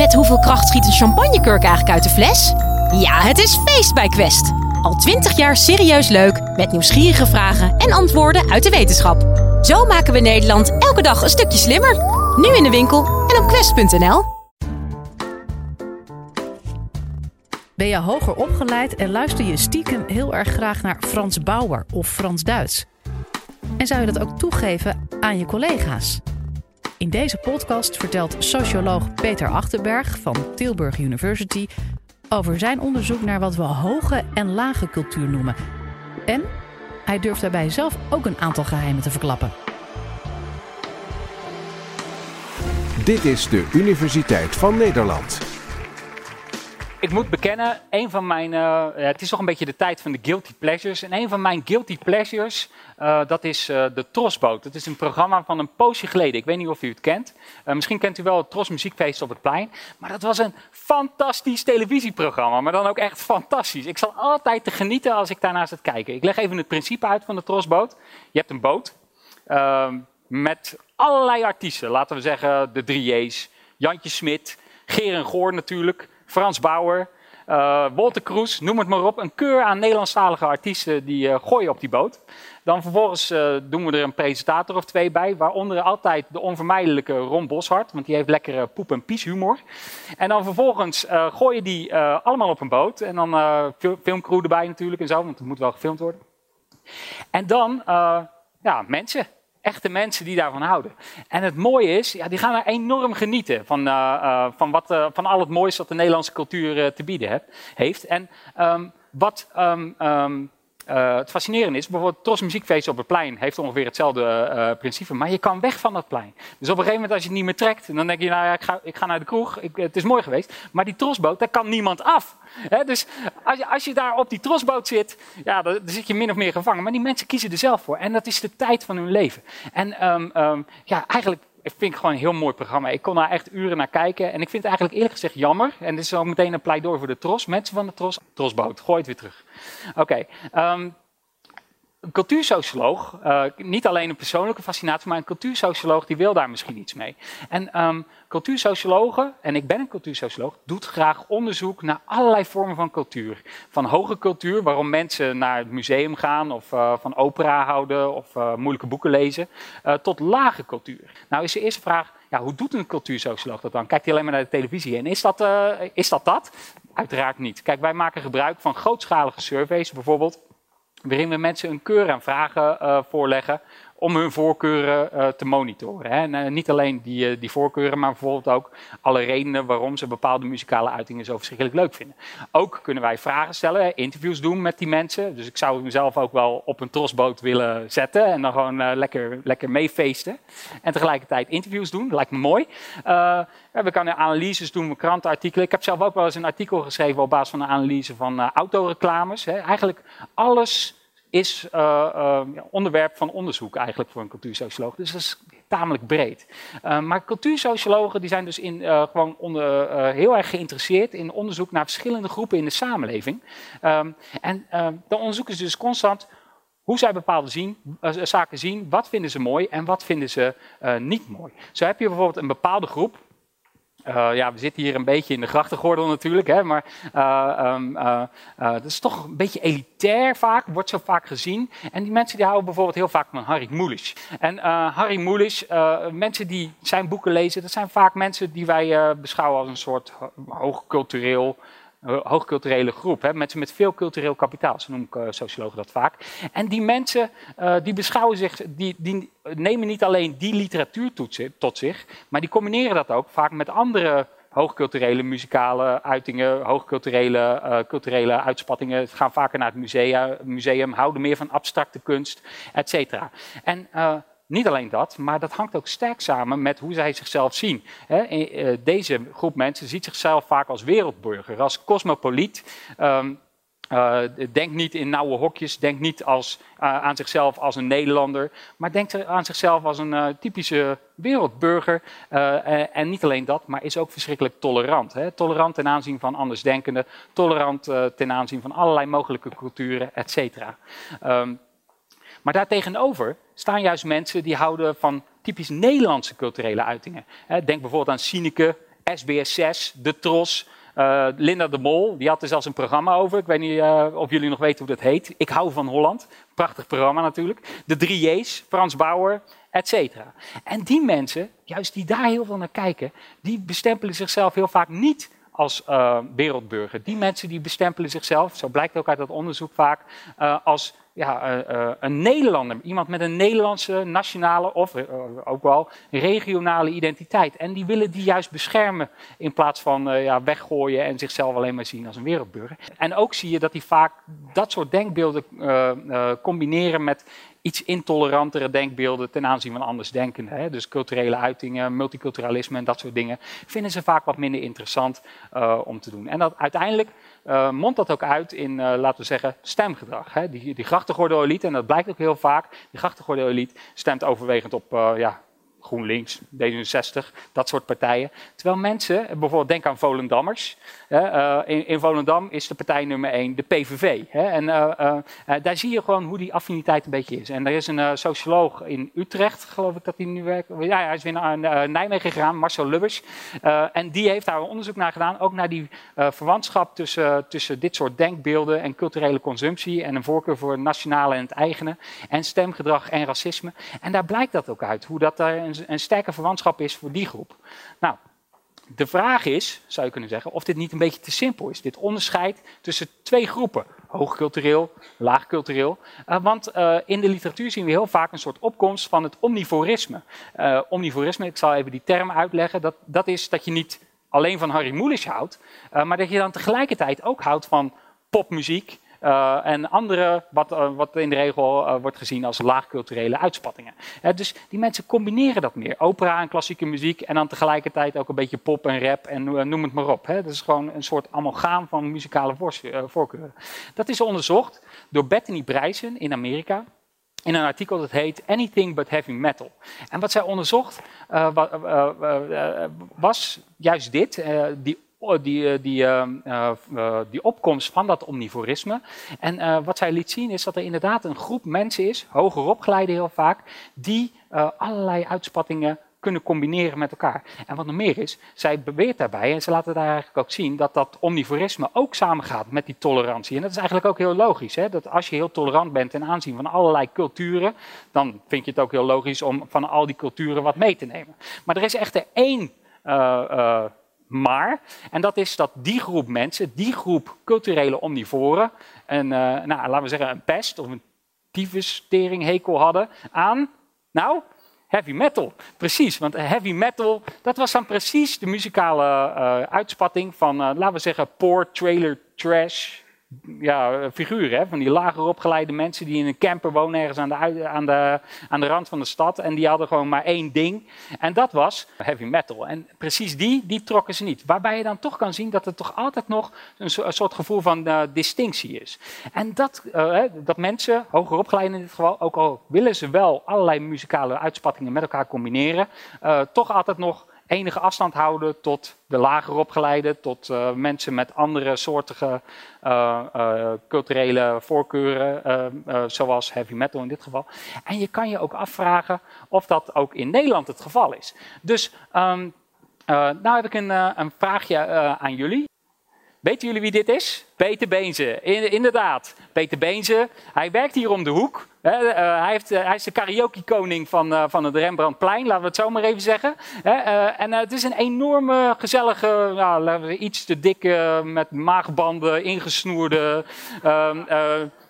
Met hoeveel kracht schiet een champagnekurk eigenlijk uit de fles? Ja, het is feest bij Quest. Al twintig jaar serieus leuk, met nieuwsgierige vragen en antwoorden uit de wetenschap. Zo maken we Nederland elke dag een stukje slimmer. Nu in de winkel en op quest.nl. Ben je hoger opgeleid en luister je stiekem heel erg graag naar Frans Bauer of Frans Duits? En zou je dat ook toegeven aan je collega's? In deze podcast vertelt socioloog Peter Achterberg van Tilburg University over zijn onderzoek naar wat we hoge en lage cultuur noemen. En hij durft daarbij zelf ook een aantal geheimen te verklappen. Dit is de Universiteit van Nederland. Ik moet bekennen, een van mijn, uh, het is toch een beetje de tijd van de guilty pleasures. En een van mijn guilty pleasures, uh, dat is uh, de Trosboot. Dat is een programma van een poosje geleden. Ik weet niet of u het kent. misschien kent u wel het Tros Muziekfeest op het Plein. Maar dat was een fantastisch televisieprogramma. Maar dan ook echt fantastisch. Ik zal altijd te genieten als ik daarnaast het kijken. Ik leg even het principe uit van de Trosboot. Je hebt een boot ehm, met allerlei artiesten. Laten we zeggen de 3J's. Jantje Smit, Geren Goor natuurlijk. Frans Bauer, uh, Walter Kroes, noem het maar op. Een keur aan Nederlandstalige artiesten die uh, gooien op die boot. Dan vervolgens uh, doen we er een presentator of twee bij, waaronder altijd de onvermijdelijke Ron Boshart, want die heeft lekkere poep- en pieshumor. En dan vervolgens gooien die allemaal op een boot en dan filmcrew erbij natuurlijk en zo, want het moet wel gefilmd worden. En dan, ja, mensen echte mensen die daarvan houden. En het mooie is, ja, die gaan er enorm genieten van, uh, uh, van, wat, uh, van al het moois wat de Nederlandse cultuur te bieden heeft. En um, wat um, um, uh, het fascinerende is, bijvoorbeeld Tros Muziekfeest op het plein heeft ongeveer hetzelfde uh, principe, maar je kan weg van dat plein. Dus op een gegeven moment als je het niet meer trekt, dan denk je, nou ja, ik ga, ik ga naar de kroeg, ik, het is mooi geweest, maar die trosboot, daar kan niemand af. Dus als je, als je daar op die trosboot zit, ja, dan, zit je min of meer gevangen. Maar die mensen kiezen er zelf voor en dat is de tijd van hun leven. En um, um, ja, eigenlijk ik vind het gewoon een heel mooi programma. Ik kon daar echt uren naar kijken. En ik vind het eigenlijk eerlijk gezegd jammer. En dit is ook meteen een pleidooi voor de Tros. Mensen van de Tros, Trosboot, gooi het weer terug. Oké, um, een cultuursocioloog, uh, niet alleen een persoonlijke fascinatie, maar een cultuursocioloog die wil daar misschien iets mee. En um, cultuursociologen, en ik ben een cultuursocioloog, doet graag onderzoek naar allerlei vormen van cultuur. Van hoge cultuur, waarom mensen naar het museum gaan of uh, van opera houden of uh, moeilijke boeken lezen, tot lage cultuur. Nou is de eerste vraag, ja, hoe doet een cultuursocioloog dat dan? Kijkt hij alleen maar naar de televisie en is dat is dat? dat? Uiteraard niet. Kijk, wij maken gebruik van grootschalige surveys bijvoorbeeld waarin we mensen een keur aan vragen uh, voorleggen om hun voorkeuren uh, te monitoren. Hè. En, uh, niet alleen die, die, voorkeuren, maar bijvoorbeeld ook alle redenen waarom ze bepaalde muzikale uitingen zo verschrikkelijk leuk vinden. Ook kunnen wij vragen stellen, interviews doen met die mensen. Dus ik zou mezelf ook wel op een trosboot willen zetten en dan gewoon lekker, lekker meefeesten. En tegelijkertijd interviews doen, lijkt me mooi. we kunnen analyses doen, krantenartikelen. Ik heb zelf ook wel eens een artikel geschreven op basis van een analyse van autoreclames. Hè. Eigenlijk alles is uh, uh, onderwerp van onderzoek eigenlijk voor een cultuursocioloog. Dus dat is tamelijk breed. Uh, maar cultuursociologen die zijn dus in, gewoon onder, heel erg geïnteresseerd in onderzoek naar verschillende groepen in de samenleving. Um, en dan onderzoeken ze dus constant hoe zij bepaalde zien, zaken zien, wat vinden ze mooi en wat vinden ze niet mooi. Zo heb je bijvoorbeeld een bepaalde groep, uh, ja, we zitten hier een beetje in de grachtengordel natuurlijk, hè, maar uh, um, uh, dat is toch een beetje elitair vaak, wordt zo vaak gezien. En die mensen die houden bijvoorbeeld heel vaak van Harry Mulisch. En Harry Mulisch, mensen die zijn boeken lezen, dat zijn vaak mensen die wij beschouwen als een soort hoogcultureel hoogculturele groep. Hè? Mensen met veel cultureel kapitaal, zo noem ik uh, sociologen dat vaak. En die mensen, uh, die beschouwen zich, die, die nemen niet alleen die literatuur tot zich, maar die combineren dat ook vaak met andere hoogculturele muzikale uitingen, hoogculturele uh, culturele uitspattingen. Ze gaan vaker naar het museum, museum houden meer van abstracte kunst, et cetera. En niet alleen dat, maar dat hangt ook sterk samen met hoe zij zichzelf zien. Eh, deze groep mensen ziet zichzelf vaak als wereldburger, als cosmopoliet. Um, uh, denkt niet in nauwe hokjes, denkt niet als, uh, aan zichzelf als een Nederlander, maar denkt aan zichzelf als een typische wereldburger. en niet alleen dat, maar is ook verschrikkelijk tolerant. Tolerant ten aanzien van andersdenkenden, tolerant ten aanzien van allerlei mogelijke culturen, et cetera. Um, maar daartegenover staan juist mensen die houden van typisch Nederlandse culturele uitingen. Denk bijvoorbeeld aan Sineke, SBS 6, De Tros. Uh, Linda de Mol, die had er zelfs een programma over. Ik weet niet uh, of jullie nog weten hoe dat heet. Ik hou van Holland. Prachtig programma natuurlijk. De drie J's, Frans Bauer, et. En die mensen, juist die daar heel veel naar kijken, die bestempelen zichzelf heel vaak niet als uh, wereldburger. Die mensen die bestempelen zichzelf, zo blijkt ook uit dat onderzoek vaak, als ja, uh, een Nederlander, iemand met een Nederlandse nationale of ook wel regionale identiteit. En die willen die juist beschermen in plaats van ja, weggooien en zichzelf alleen maar zien als een wereldburger. En ook zie je dat die vaak dat soort denkbeelden combineren met iets intolerantere denkbeelden ten aanzien van andersdenkenden. Hè? Dus culturele uitingen, multiculturalisme en dat soort dingen vinden ze vaak wat minder interessant om te doen. En dat uiteindelijk uh, mondt dat ook uit in, uh, laten we zeggen, stemgedrag. Hè? Die, die grachtengordel-elite, en dat blijkt ook heel vaak, die grachtengordel-elite stemt overwegend op ja, GroenLinks, D66, dat soort partijen. Terwijl mensen, bijvoorbeeld denk aan Volendammers. Uh, in, Volendam is de partij nummer 1 de PVV. En uh, uh, daar zie je gewoon hoe die affiniteit een beetje is. En er is een socioloog in Utrecht, geloof ik dat hij nu werkt. Ja, hij is weer naar Nijmegen gegaan, Marcel Lubbers. en die heeft daar een onderzoek naar gedaan, ook naar die verwantschap tussen, tussen dit soort denkbeelden en culturele consumptie. En een voorkeur voor het nationale en het eigene. En stemgedrag en racisme. En daar blijkt dat ook uit, hoe dat daar een, een sterke verwantschap is voor die groep. Nou, de vraag is, zou je kunnen zeggen, of dit niet een beetje te simpel is. Dit onderscheid tussen twee groepen, hoogcultureel, laagcultureel. Uh, want uh, in de literatuur zien we heel vaak een soort opkomst van het omnivorisme. Uh, omnivorisme, ik zal even die term uitleggen, dat, dat is dat je niet alleen van Harry Mulisch houdt, maar dat je dan tegelijkertijd ook houdt van popmuziek, uh, en andere, wat, uh, wat in de regel uh, wordt gezien als laagculturele uitspattingen. dus die mensen combineren dat meer. Opera en klassieke muziek en dan tegelijkertijd ook een beetje pop en rap en noem het maar op. Hè. Dat is gewoon een soort amalgaam van muzikale voorkeuren. Dat is onderzocht door Bethany Bryson in Amerika in een artikel dat heet Anything But Heavy Metal. En wat zij onderzocht was juist dit, die die, eh, die, uh, uh, die opkomst van dat omnivorisme. En wat zij liet zien is dat er inderdaad een groep mensen is, hoger opgeleide heel vaak, die allerlei uitspattingen kunnen combineren met elkaar. En wat nog meer is, zij beweert daarbij, en ze laten daar eigenlijk ook zien, dat dat omnivorisme ook samengaat met die tolerantie. En dat is eigenlijk ook heel logisch. Hè? Dat als je heel tolerant bent ten aanzien van allerlei culturen, dan vind je het ook heel logisch om van al die culturen wat mee te nemen. Maar er is echter één maar. En dat is dat die groep mensen, die groep culturele omnivoren, een, uh, nou, laten we zeggen een pest of een tyfustering hekel hadden aan, nou, heavy metal. Precies, want heavy metal, dat was dan precies de muzikale uh, uitspatting van, uh, laten we zeggen, poor trailer trash, ja, figuren, hè, van die lager opgeleide mensen die in een camper wonen ergens aan de, aan, de, aan de rand van de stad. En die hadden gewoon maar één ding. En dat was heavy metal. En precies die, die trokken ze niet. Waarbij je dan toch kan zien dat er toch altijd nog een, soort gevoel van uh, distinctie is. En dat, uh, dat mensen, hoger opgeleide in dit geval, ook al willen ze wel allerlei muzikale uitspattingen met elkaar combineren, uh, toch altijd nog enige afstand houden tot de lager opgeleide, tot uh, mensen met andere soortige uh, uh, culturele voorkeuren, zoals heavy metal in dit geval. En je kan je ook afvragen of dat ook in Nederland het geval is. Dus um, nou heb ik een vraagje aan jullie. Weten jullie wie dit is? Peter Beense, inderdaad. Peter Beense, hij werkt hier om de hoek. Uh, hij, heeft, uh, hij, is de karaoke-koning van, uh, van het Rembrandtplein, laten we het zo maar even zeggen. en het is een enorme, gezellige, nou, iets te dikke, met maagbanden ingesnoerde ehm,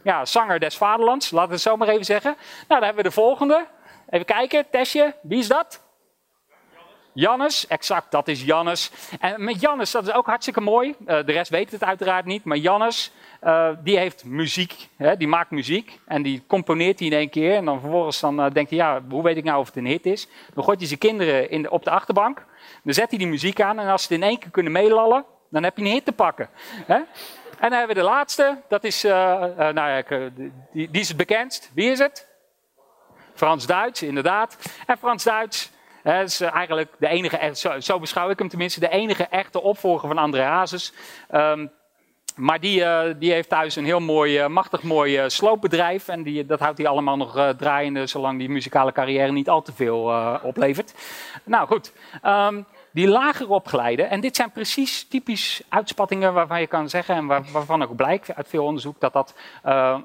ja, zanger des vaderlands, laten we het zo maar even zeggen. Nou, dan hebben we de volgende. Even kijken, testje, wie is dat? Jannes, exact, dat is Jannes. En met Jannes, dat is ook hartstikke mooi. Uh, de rest weet het uiteraard niet, maar Jannes, uh, die heeft muziek, hè, die maakt muziek en die componeert die in één keer. En dan vervolgens dan, uh, denkt hij, ja, hoe weet ik nou of het een hit is? Dan gooit hij zijn kinderen in de, op de achterbank, dan zet hij die muziek aan en als ze in één keer kunnen meelallen, dan heb je een hit te pakken. Hè? En dan hebben we de laatste, dat is, nou ja, die, die is het bekendst. Wie is het? Frans-Duits, inderdaad. En Frans-Duits, dat is eh, eigenlijk de enige, zo, zo, beschouw ik hem tenminste, de enige echte opvolger van André Hazes. Um, maar die, uh, die heeft thuis een heel mooi, uh, machtig mooi uh, sloopbedrijf. En die, dat houdt hij allemaal nog draaiende, zolang die muzikale carrière niet al te veel oplevert. Nou goed, um, die lager opgeleide, en dit zijn precies typisch uitspattingen waarvan je kan zeggen, en waar, waarvan ook blijkt uit veel onderzoek, dat dat uh,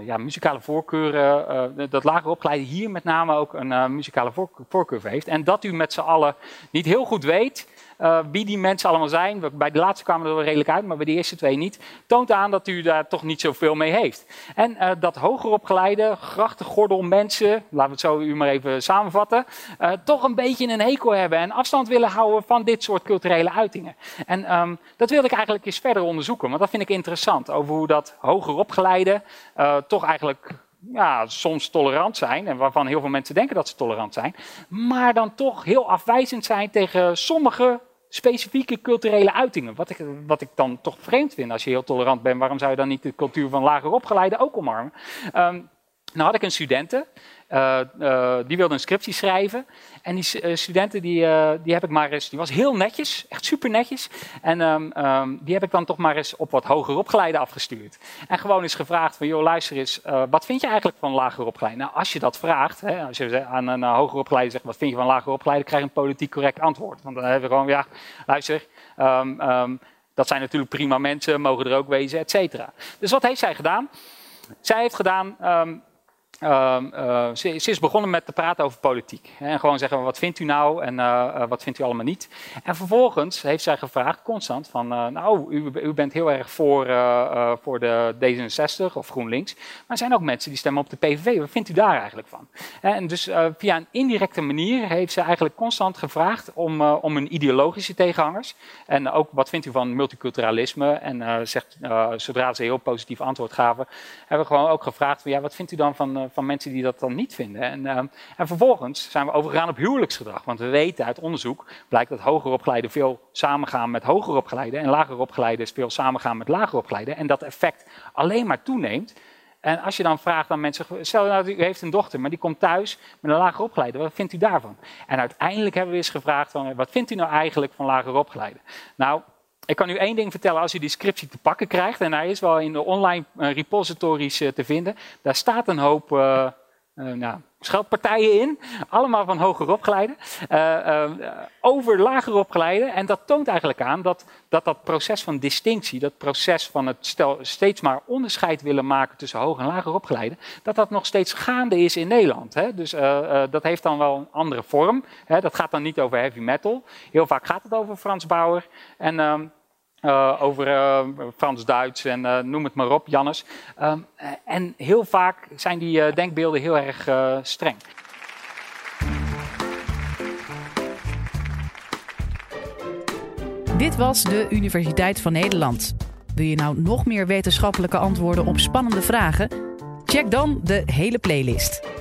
ja, muzikale voorkeuren, dat lager opgeleide hier met name ook een muzikale voorkeur heeft. En dat u met z'n allen niet heel goed weet uh, wie die mensen allemaal zijn. Bij de laatste kwamen er wel redelijk uit, maar bij de eerste twee niet. Toont aan dat u daar toch niet zoveel mee heeft. En uh, dat hoger opgeleide, grachtengordel mensen, laten we het zo u maar even samenvatten, uh, toch een beetje een hekel hebben en afstand willen houden van dit soort culturele uitingen. En um, dat wilde ik eigenlijk eens verder onderzoeken, want dat vind ik interessant. Over hoe dat hoger opgeleide toch eigenlijk ja, soms tolerant zijn, en waarvan heel veel mensen denken dat ze tolerant zijn, maar dan toch heel afwijzend zijn tegen sommige specifieke culturele uitingen. Wat ik, wat ik dan toch vreemd vind als je heel tolerant bent. Waarom zou je dan niet de cultuur van lager opgeleide ook omarmen? Um, nou had ik een studenten uh, uh, die wilde een scriptie schrijven. En die uh, studenten, die, die heb ik maar eens, die was heel netjes, echt super netjes. En um, um, die heb ik dan toch maar eens op wat hoger opgeleide afgestuurd. En gewoon eens gevraagd van, joh, luister eens, wat vind je eigenlijk van lager opgeleide? Nou, als je dat vraagt, hè, als je aan een hoger opgeleide zegt, wat vind je van lager opgeleide, krijg je een politiek correct antwoord. Want dan hebben we gewoon, ja, luister, um, dat zijn natuurlijk prima mensen, mogen er ook wezen, et cetera. Dus wat heeft zij gedaan? Zij heeft gedaan, ze, ze, is begonnen met te praten over politiek. Hè, en gewoon zeggen, wat vindt u nou en uh, wat vindt u allemaal niet? En vervolgens heeft zij gevraagd, constant, van nou, u, u, bent heel erg voor, voor de D66 of GroenLinks. Maar er zijn ook mensen die stemmen op de PVV. Wat vindt u daar eigenlijk van? En dus via een indirecte manier heeft ze eigenlijk constant gevraagd om, om een ideologische tegenhangers. En ook, wat vindt u van multiculturalisme? En zegt, zodra ze heel positief antwoord gaven, hebben we gewoon ook gevraagd, van, ja, wat vindt u dan van van mensen die dat dan niet vinden. En, uh, en vervolgens zijn we overgegaan op huwelijksgedrag. Want we weten uit onderzoek, blijkt dat hoger opgeleiden veel samengaan met hoger opgeleiden. En lager opgeleiden veel samengaan met lager opgeleiden. En dat effect alleen maar toeneemt. En als je dan vraagt aan mensen, stel nou, u heeft een dochter, maar die komt thuis met een lager opgeleide, wat vindt u daarvan? En uiteindelijk hebben we eens gevraagd, van, wat vindt u nou eigenlijk van lager opgeleide? Nou, ik kan u één ding vertellen, als u die scriptie te pakken krijgt, en hij is wel in de online uh, repositories uh, te vinden, daar staat een hoop uh, nou, scheldpartijen in, allemaal van hoger opgeleide, over lager opgeleide. En dat toont eigenlijk aan dat, dat dat proces van distinctie, dat proces van het steeds maar onderscheid willen maken tussen hoger en lager opgeleide, dat dat nog steeds gaande is in Nederland. Hè? Dus dat heeft dan wel een andere vorm. Hè? Dat gaat dan niet over heavy metal. Heel vaak gaat het over Frans Bauer. En ehm, uh, over uh, Frans-Duits en uh, noem het maar op, Jannes. Um, en heel vaak zijn die denkbeelden heel erg streng. Dit was de Universiteit van Nederland. Wil je nou nog meer wetenschappelijke antwoorden op spannende vragen? Check dan de hele playlist.